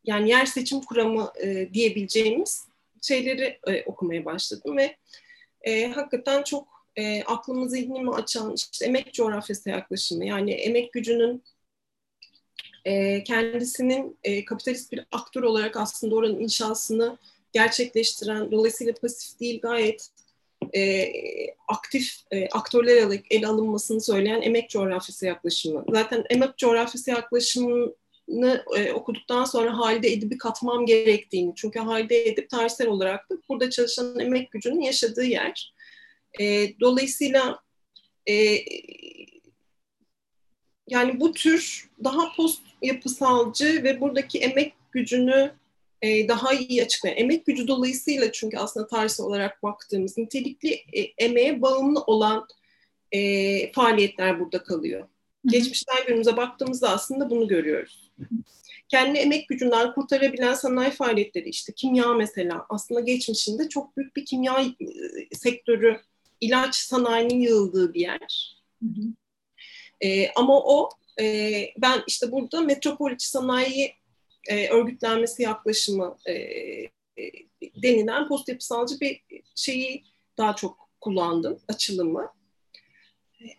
S2: yani yer seçim kuramı e, diyebileceğimiz şeyleri e, okumaya başladım ve e, hakikaten çok e, aklımı zihnimi açan işte emek coğrafyası yaklaşımı yani emek gücünün e, kendisinin e, kapitalist bir aktör olarak aslında oranın inşasını gerçekleştiren dolayısıyla pasif değil gayet e, aktif e, aktörler ele alınmasını söyleyen emek coğrafyası yaklaşımı. Zaten emek coğrafyası yaklaşımı e, okuduktan sonra Halide Edip'i katmam gerektiğini. Çünkü Halide Edip tarihsel olarak da burada çalışan emek gücünün yaşadığı yer. E, dolayısıyla e, yani bu tür daha post yapısalcı ve buradaki emek gücünü e, daha iyi açıklayan, emek gücü dolayısıyla çünkü aslında tarihsel olarak baktığımız nitelikli e, emeğe bağımlı olan e, faaliyetler burada kalıyor. Geçmişten günümüze baktığımızda aslında bunu görüyoruz. Kendi emek gücünden kurtarabilen sanayi faaliyetleri işte kimya mesela aslında geçmişinde çok büyük bir kimya e, sektörü ilaç sanayinin yığıldığı bir yer. Hı hı. E, ama o e, ben işte burada metropol içi sanayi e, örgütlenmesi yaklaşımı e, e, denilen post yapısalcı bir şeyi daha çok kullandım açılımı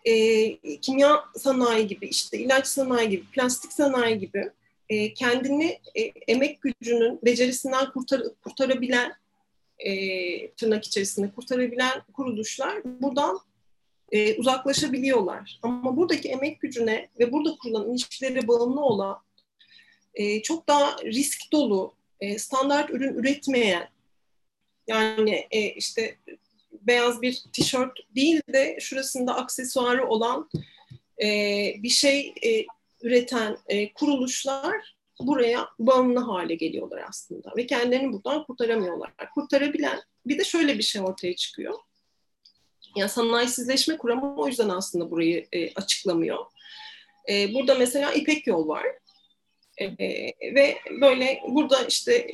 S2: e, kimya sanayi gibi, işte ilaç sanayi gibi, plastik sanayi gibi e, kendini e, emek gücünün becerisinden kurtar, kurtarabilen, e, tırnak içerisinde kurtarabilen kuruluşlar buradan e, uzaklaşabiliyorlar. Ama buradaki emek gücüne ve burada kurulan ilişkilere bağımlı olan e, çok daha risk dolu, e, standart ürün üretmeyen, yani e, işte beyaz bir tişört değil de şurasında aksesuarı olan e, bir şey e, üreten e, kuruluşlar buraya bağımlı hale geliyorlar aslında ve kendilerini buradan kurtaramıyorlar. Kurtarabilen bir de şöyle bir şey ortaya çıkıyor. Yani sanayisizleşme kuramı o yüzden aslında burayı e, açıklamıyor. E, burada mesela İpek Yol var. E, ve böyle burada işte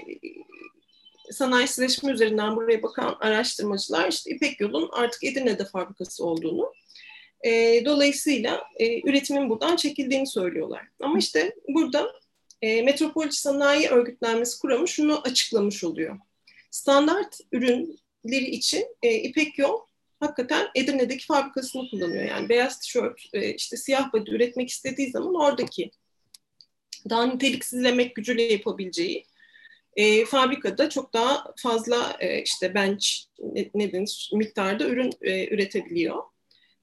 S2: sanayisleşme üzerinden buraya bakan araştırmacılar işte İpek Yol'un artık Edirne'de fabrikası olduğunu, e, dolayısıyla e, üretimin buradan çekildiğini söylüyorlar. Ama işte burada e, Metropol Sanayi Örgütlenmesi Kuramı şunu açıklamış oluyor. Standart ürünleri için e, İpek Yol hakikaten Edirne'deki fabrikasını kullanıyor. Yani beyaz tişört, e, işte siyah body üretmek istediği zaman oradaki daha niteliksizlemek gücüyle yapabileceği e, fabrikada çok daha fazla e, işte bench ne, ne denir, miktarda ürün e, üretebiliyor.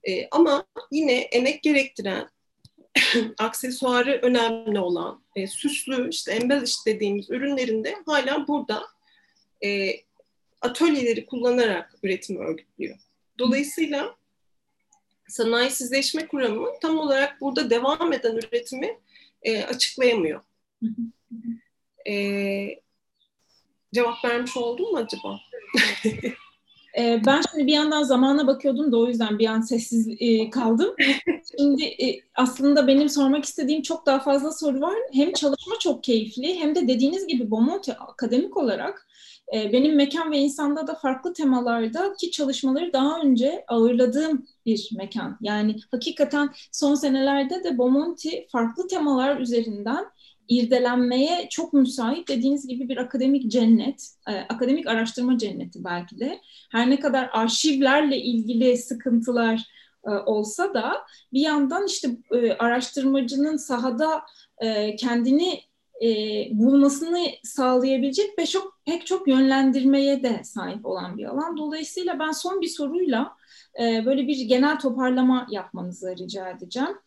S2: E, ama yine emek gerektiren [laughs] aksesuarı önemli olan e, süslü işte embellish dediğimiz ürünlerinde hala burada e, atölyeleri kullanarak üretimi örgütlüyor. Dolayısıyla sanayisizleşme kuramı tam olarak burada devam eden üretimi e, açıklayamıyor. e, cevap vermiş oldum mu acaba? [laughs]
S1: Ee, ben şimdi bir yandan zamana bakıyordum da o yüzden bir an sessiz e, kaldım. [laughs] Şimdi e, aslında benim sormak istediğim çok daha fazla soru var. Hem çalışma çok keyifli hem de dediğiniz gibi Bomonti akademik olarak e, benim mekan ve insanda da farklı temalarda ki çalışmaları daha önce ağırladığım bir mekan. Yani hakikaten son senelerde de Bomonti farklı temalar üzerinden irdelenmeye çok müsait dediğiniz gibi bir akademik cennet, e, akademik araştırma cenneti belki de. Her ne kadar arşivlerle ilgili sıkıntılar e, olsa da bir yandan işte e, araştırmacının sahada e, kendini e, bulmasını sağlayabilecek pek çok, pek çok yönlendirmeye de sahip olan bir alan. Dolayısıyla ben son bir soruyla e, böyle bir genel toparlama yapmanızı rica edeceğim.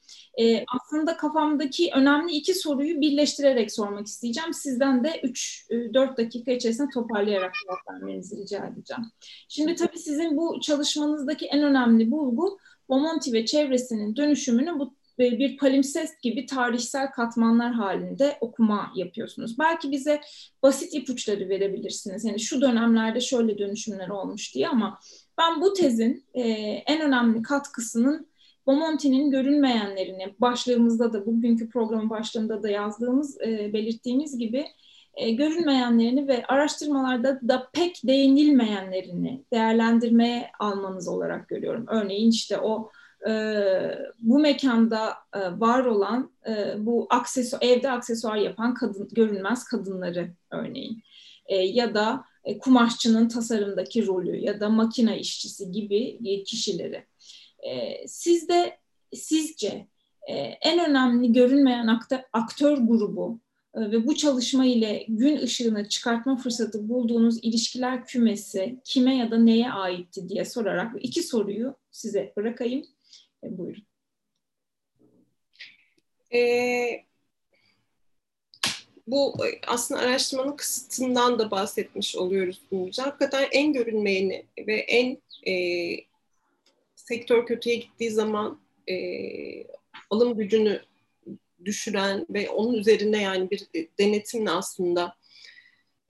S1: E, aslında kafamdaki önemli iki soruyu birleştirerek sormak isteyeceğim. Sizden de 3-4 e, dakika içerisinde toparlayarak cevap vermenizi rica edeceğim. Şimdi tabii sizin bu çalışmanızdaki en önemli bulgu Bomonti ve çevresinin dönüşümünü bu bir palimpsest gibi tarihsel katmanlar halinde okuma yapıyorsunuz. Belki bize basit ipuçları verebilirsiniz. Yani şu dönemlerde şöyle dönüşümler olmuş diye ama ben bu tezin e, en önemli katkısının Bomonti'nin görünmeyenlerini, başlığımızda da bugünkü programın başlığında da yazdığımız, e, belirttiğimiz gibi e, görünmeyenlerini ve araştırmalarda da pek değinilmeyenlerini değerlendirmeye almanız olarak görüyorum. Örneğin işte o e, bu mekanda e, var olan e, bu aksesuar, evde aksesuar yapan kadın, görünmez kadınları örneğin e, ya da e, kumaşçının tasarımdaki rolü ya da makine işçisi gibi e, kişileri. E, sizde sizce e, en önemli görünmeyen aktör, grubu ve bu çalışma ile gün ışığını çıkartma fırsatı bulduğunuz ilişkiler kümesi kime ya da neye aitti diye sorarak iki soruyu size bırakayım. Buyurun.
S2: Ee, bu aslında araştırmanın kısıtından da bahsetmiş oluyoruz bunca. Hakikaten en görünmeyeni ve en e, sektör kötüye gittiği zaman e, alım gücünü düşüren ve onun üzerine yani bir denetimle aslında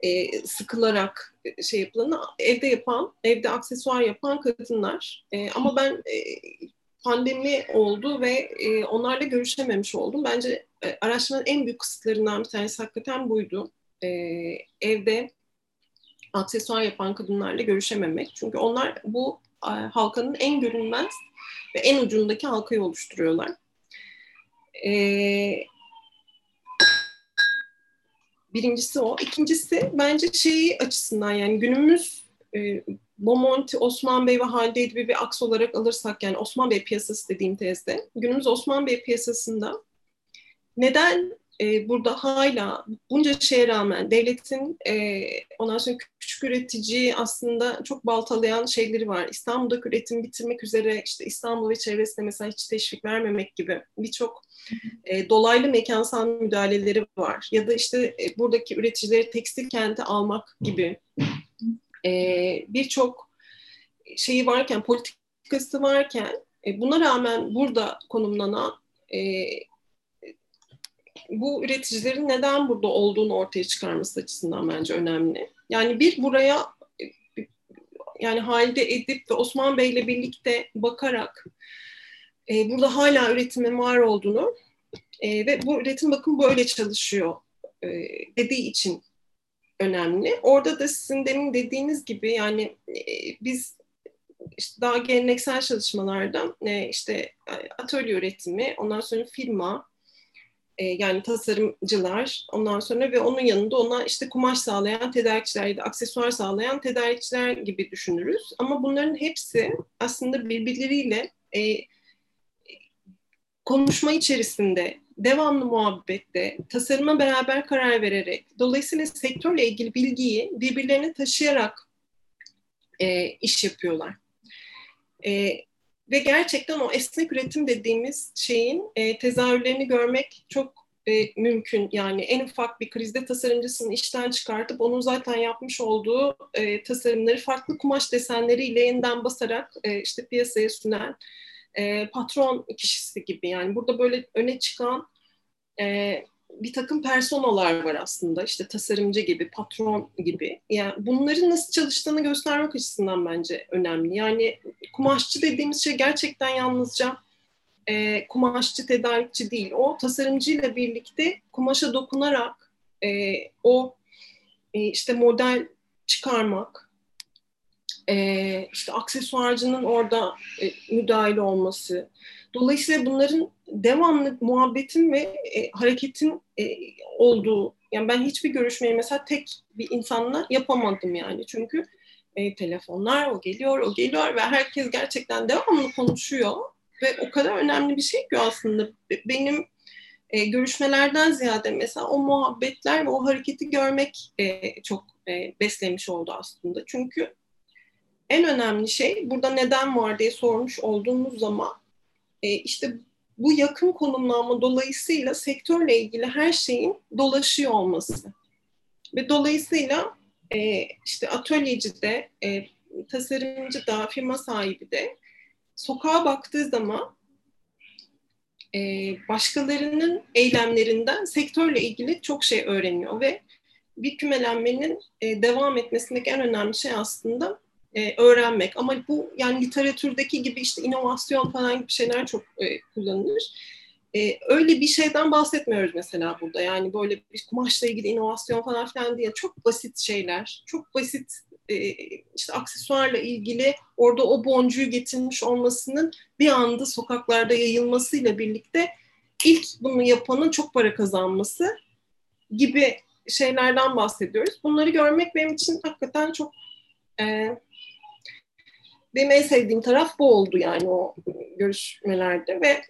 S2: e, sıkılarak şey yapılan evde yapan, evde aksesuar yapan kadınlar. E, ama ben e, pandemi oldu ve e, onlarla görüşememiş oldum. Bence e, araştırmanın en büyük kısıtlarından bir tanesi hakikaten buydu. E, evde aksesuar yapan kadınlarla görüşememek. Çünkü onlar bu e, halkanın en görünmez ve en ucundaki halkayı oluşturuyorlar. E, birincisi o. İkincisi bence şeyi açısından yani günümüz e, Bomonti, Osman Bey ve Halide Edip'i bir aks olarak alırsak yani Osman Bey piyasası dediğim tezde günümüz Osman Bey piyasasında neden e, burada hala bunca şeye rağmen devletin e, ondan sonra küçük üretici aslında çok baltalayan şeyleri var. İstanbul'da üretim bitirmek üzere işte İstanbul ve çevresine mesela hiç teşvik vermemek gibi birçok e, dolaylı mekansal müdahaleleri var. Ya da işte e, buradaki üreticileri tekstil kente almak gibi e, birçok şeyi varken, politikası varken e, buna rağmen burada konumlanan e, bu üreticilerin neden burada olduğunu ortaya çıkarması açısından bence önemli. Yani bir buraya yani Halide Edip ve Osman Bey ile birlikte bakarak e, burada hala üretimin var olduğunu e, ve bu üretim bakın böyle çalışıyor e, dediği için önemli. Orada da sizin demin dediğiniz gibi yani e, biz işte daha geleneksel çalışmalarda e, işte atölye üretimi, ondan sonra firma, e, yani tasarımcılar, ondan sonra ve onun yanında ona işte kumaş sağlayan tedarikçiler ya da aksesuar sağlayan tedarikçiler gibi düşünürüz. Ama bunların hepsi aslında birbirleriyle e, konuşma içerisinde, devamlı muhabbette, tasarıma beraber karar vererek, dolayısıyla sektörle ilgili bilgiyi birbirlerine taşıyarak e, iş yapıyorlar. E, ve gerçekten o esnek üretim dediğimiz şeyin e, tezahürlerini görmek çok e, mümkün. Yani en ufak bir krizde tasarımcısını işten çıkartıp onun zaten yapmış olduğu e, tasarımları farklı kumaş desenleriyle yeniden basarak e, işte piyasaya sunan e, patron kişisi gibi. Yani burada böyle öne çıkan e, bir takım personalar var aslında işte tasarımcı gibi, patron gibi. Yani bunların nasıl çalıştığını göstermek açısından bence önemli. Yani kumaşçı dediğimiz şey gerçekten yalnızca e, kumaşçı, tedarikçi değil. O tasarımcıyla birlikte kumaşa dokunarak e, o e, işte model çıkarmak, e, işte aksesuarcının orada e, müdahil olması. Dolayısıyla bunların devamlı muhabbetin ve e, hareketin e, olduğu, yani ben hiçbir görüşmeyi mesela tek bir insanla yapamadım yani. Çünkü e, telefonlar o geliyor, o geliyor ve herkes gerçekten devamlı konuşuyor ve o kadar önemli bir şey ki aslında benim e, görüşmelerden ziyade mesela o muhabbetler ve o hareketi görmek e, çok e, beslemiş oldu aslında. Çünkü en önemli şey burada neden var diye sormuş olduğumuz zaman e, işte bu yakın konumlanma dolayısıyla sektörle ilgili her şeyin dolaşıyor olması. Ve dolayısıyla e, işte atölyeci de, e, tasarımcı da, firma sahibi de sokağa baktığı zaman e, başkalarının eylemlerinden sektörle ilgili çok şey öğreniyor ve bir kümelenmenin e, devam etmesindeki en önemli şey aslında e, öğrenmek. Ama bu yani literatürdeki gibi işte inovasyon falan gibi şeyler çok e, kullanılır. E, öyle bir şeyden bahsetmiyoruz mesela burada. Yani böyle bir kumaşla ilgili inovasyon falan filan diye çok basit şeyler, çok basit e, işte aksesuarla ilgili orada o boncuğu getirmiş olmasının bir anda sokaklarda yayılmasıyla birlikte ilk bunu yapanın çok para kazanması gibi şeylerden bahsediyoruz. Bunları görmek benim için hakikaten çok e, benim en sevdiğim taraf bu oldu yani o görüşmelerde ve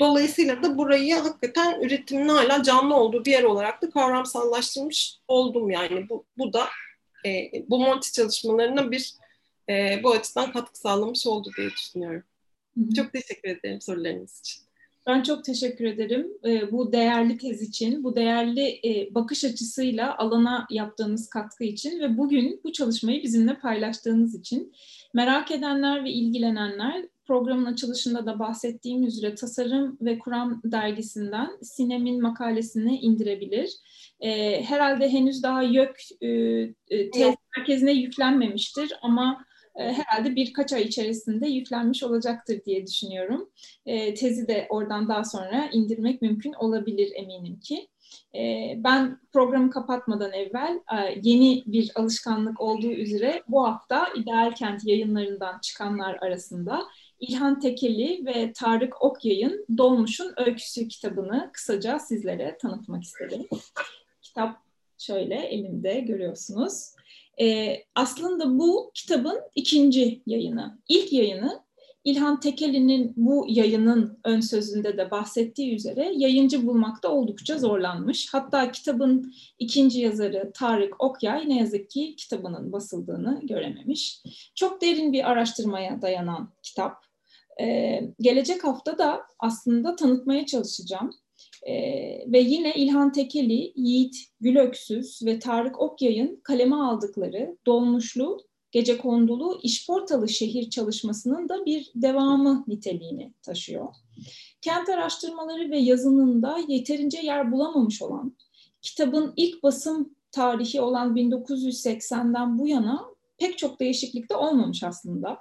S2: dolayısıyla da burayı hakikaten üretimin hala canlı olduğu bir yer olarak da kavramsallaştırmış oldum yani bu, bu da e, bu Monti çalışmalarına bir e, bu açıdan katkı sağlamış oldu diye düşünüyorum. Hı-hı. Çok teşekkür ederim sorularınız için.
S1: Ben çok teşekkür ederim e, bu değerli tez için, bu değerli e, bakış açısıyla alana yaptığınız katkı için ve bugün bu çalışmayı bizimle paylaştığınız için. Merak edenler ve ilgilenenler programın açılışında da bahsettiğim üzere Tasarım ve Kuram dergisinden Sinem'in makalesini indirebilir. E, herhalde henüz daha YÖK e, tez merkezine yüklenmemiştir ama herhalde birkaç ay içerisinde yüklenmiş olacaktır diye düşünüyorum. E, tezi de oradan daha sonra indirmek mümkün olabilir eminim ki. E, ben programı kapatmadan evvel e, yeni bir alışkanlık olduğu üzere bu hafta İdeal Kent yayınlarından çıkanlar arasında İlhan Tekeli ve Tarık Okyay'ın Dolmuş'un Öyküsü kitabını kısaca sizlere tanıtmak istedim. Kitap şöyle elimde görüyorsunuz. E, aslında bu kitabın ikinci yayını. İlk yayını İlhan Tekeli'nin bu yayının ön sözünde de bahsettiği üzere yayıncı bulmakta oldukça zorlanmış. Hatta kitabın ikinci yazarı Tarık Okyay ne yazık ki kitabının basıldığını görememiş. Çok derin bir araştırmaya dayanan kitap. Ee, gelecek hafta da aslında tanıtmaya çalışacağım. E, ve yine İlhan Tekeli, Yiğit Gülöksüz ve Tarık Okyay'ın kaleme aldıkları Dolmuşlu, Gece Kondulu İşportalı Şehir çalışmasının da bir devamı niteliğini taşıyor. Kent araştırmaları ve yazınında yeterince yer bulamamış olan, kitabın ilk basım tarihi olan 1980'den bu yana pek çok değişiklik de olmamış aslında.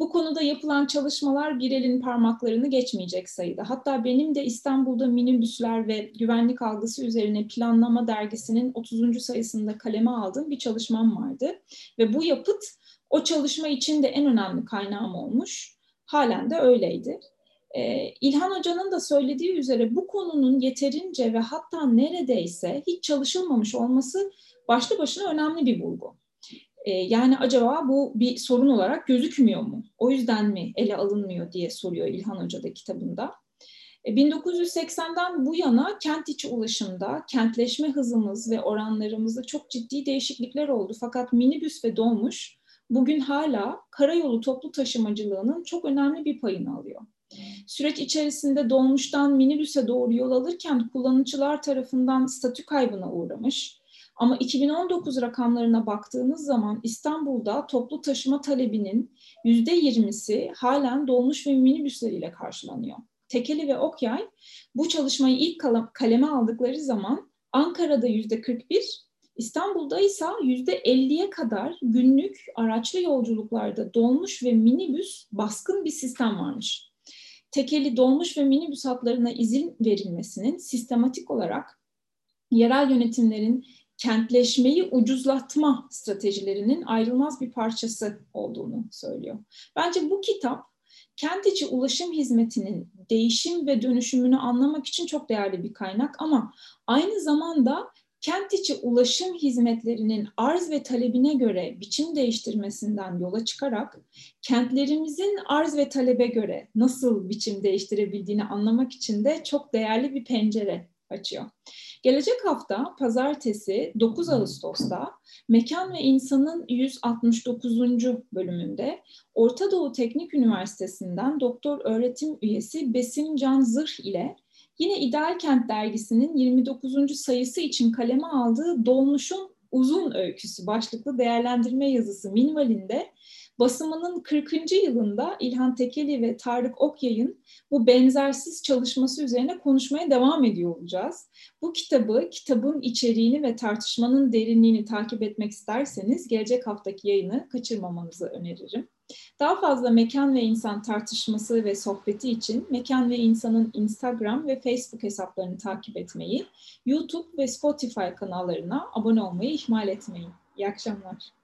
S1: Bu konuda yapılan çalışmalar bir elin parmaklarını geçmeyecek sayıda. Hatta benim de İstanbul'da minibüsler ve güvenlik algısı üzerine Planlama Dergisi'nin 30. sayısında kaleme aldığım bir çalışmam vardı. Ve bu yapıt o çalışma için de en önemli kaynağım olmuş. Halen de öyleydi. Ee, İlhan Hoca'nın da söylediği üzere bu konunun yeterince ve hatta neredeyse hiç çalışılmamış olması başlı başına önemli bir bulgu. Ee, yani acaba bu bir sorun olarak gözükmüyor mu? O yüzden mi ele alınmıyor diye soruyor İlhan Hoca da kitabında. 1980'den e, bu yana kent içi ulaşımda kentleşme hızımız ve oranlarımızda çok ciddi değişiklikler oldu. Fakat minibüs ve dolmuş bugün hala karayolu toplu taşımacılığının çok önemli bir payını alıyor. Süreç içerisinde dolmuştan minibüse doğru yol alırken kullanıcılar tarafından statü kaybına uğramış. Ama 2019 rakamlarına baktığınız zaman İstanbul'da toplu taşıma talebinin %20'si halen dolmuş ve minibüsleriyle karşılanıyor. Tekeli ve Okyay bu çalışmayı ilk kaleme aldıkları zaman Ankara'da %41, İstanbul'da ise %50'ye kadar günlük araçlı yolculuklarda dolmuş ve minibüs baskın bir sistem varmış. Tekeli dolmuş ve minibüs hatlarına izin verilmesinin sistematik olarak yerel yönetimlerin kentleşmeyi ucuzlatma stratejilerinin ayrılmaz bir parçası olduğunu söylüyor. Bence bu kitap kent içi ulaşım hizmetinin değişim ve dönüşümünü anlamak için çok değerli bir kaynak ama aynı zamanda kent içi ulaşım hizmetlerinin arz ve talebine göre biçim değiştirmesinden yola çıkarak kentlerimizin arz ve talebe göre nasıl biçim değiştirebildiğini anlamak için de çok değerli bir pencere açıyor. Gelecek hafta pazartesi 9 Ağustos'ta Mekan ve İnsan'ın 169. bölümünde Orta Doğu Teknik Üniversitesi'nden doktor öğretim üyesi Besim Can Zırh ile yine İdeal Kent dergisinin 29. sayısı için kaleme aldığı Dolmuş'un Uzun Öyküsü başlıklı değerlendirme yazısı minvalinde Basımının 40. yılında İlhan Tekeli ve Tarık Okyay'ın bu benzersiz çalışması üzerine konuşmaya devam ediyor olacağız. Bu kitabı, kitabın içeriğini ve tartışmanın derinliğini takip etmek isterseniz gelecek haftaki yayını kaçırmamanızı öneririm. Daha fazla mekan ve insan tartışması ve sohbeti için Mekan ve İnsan'ın Instagram ve Facebook hesaplarını takip etmeyi, YouTube ve Spotify kanallarına abone olmayı ihmal etmeyin. İyi akşamlar.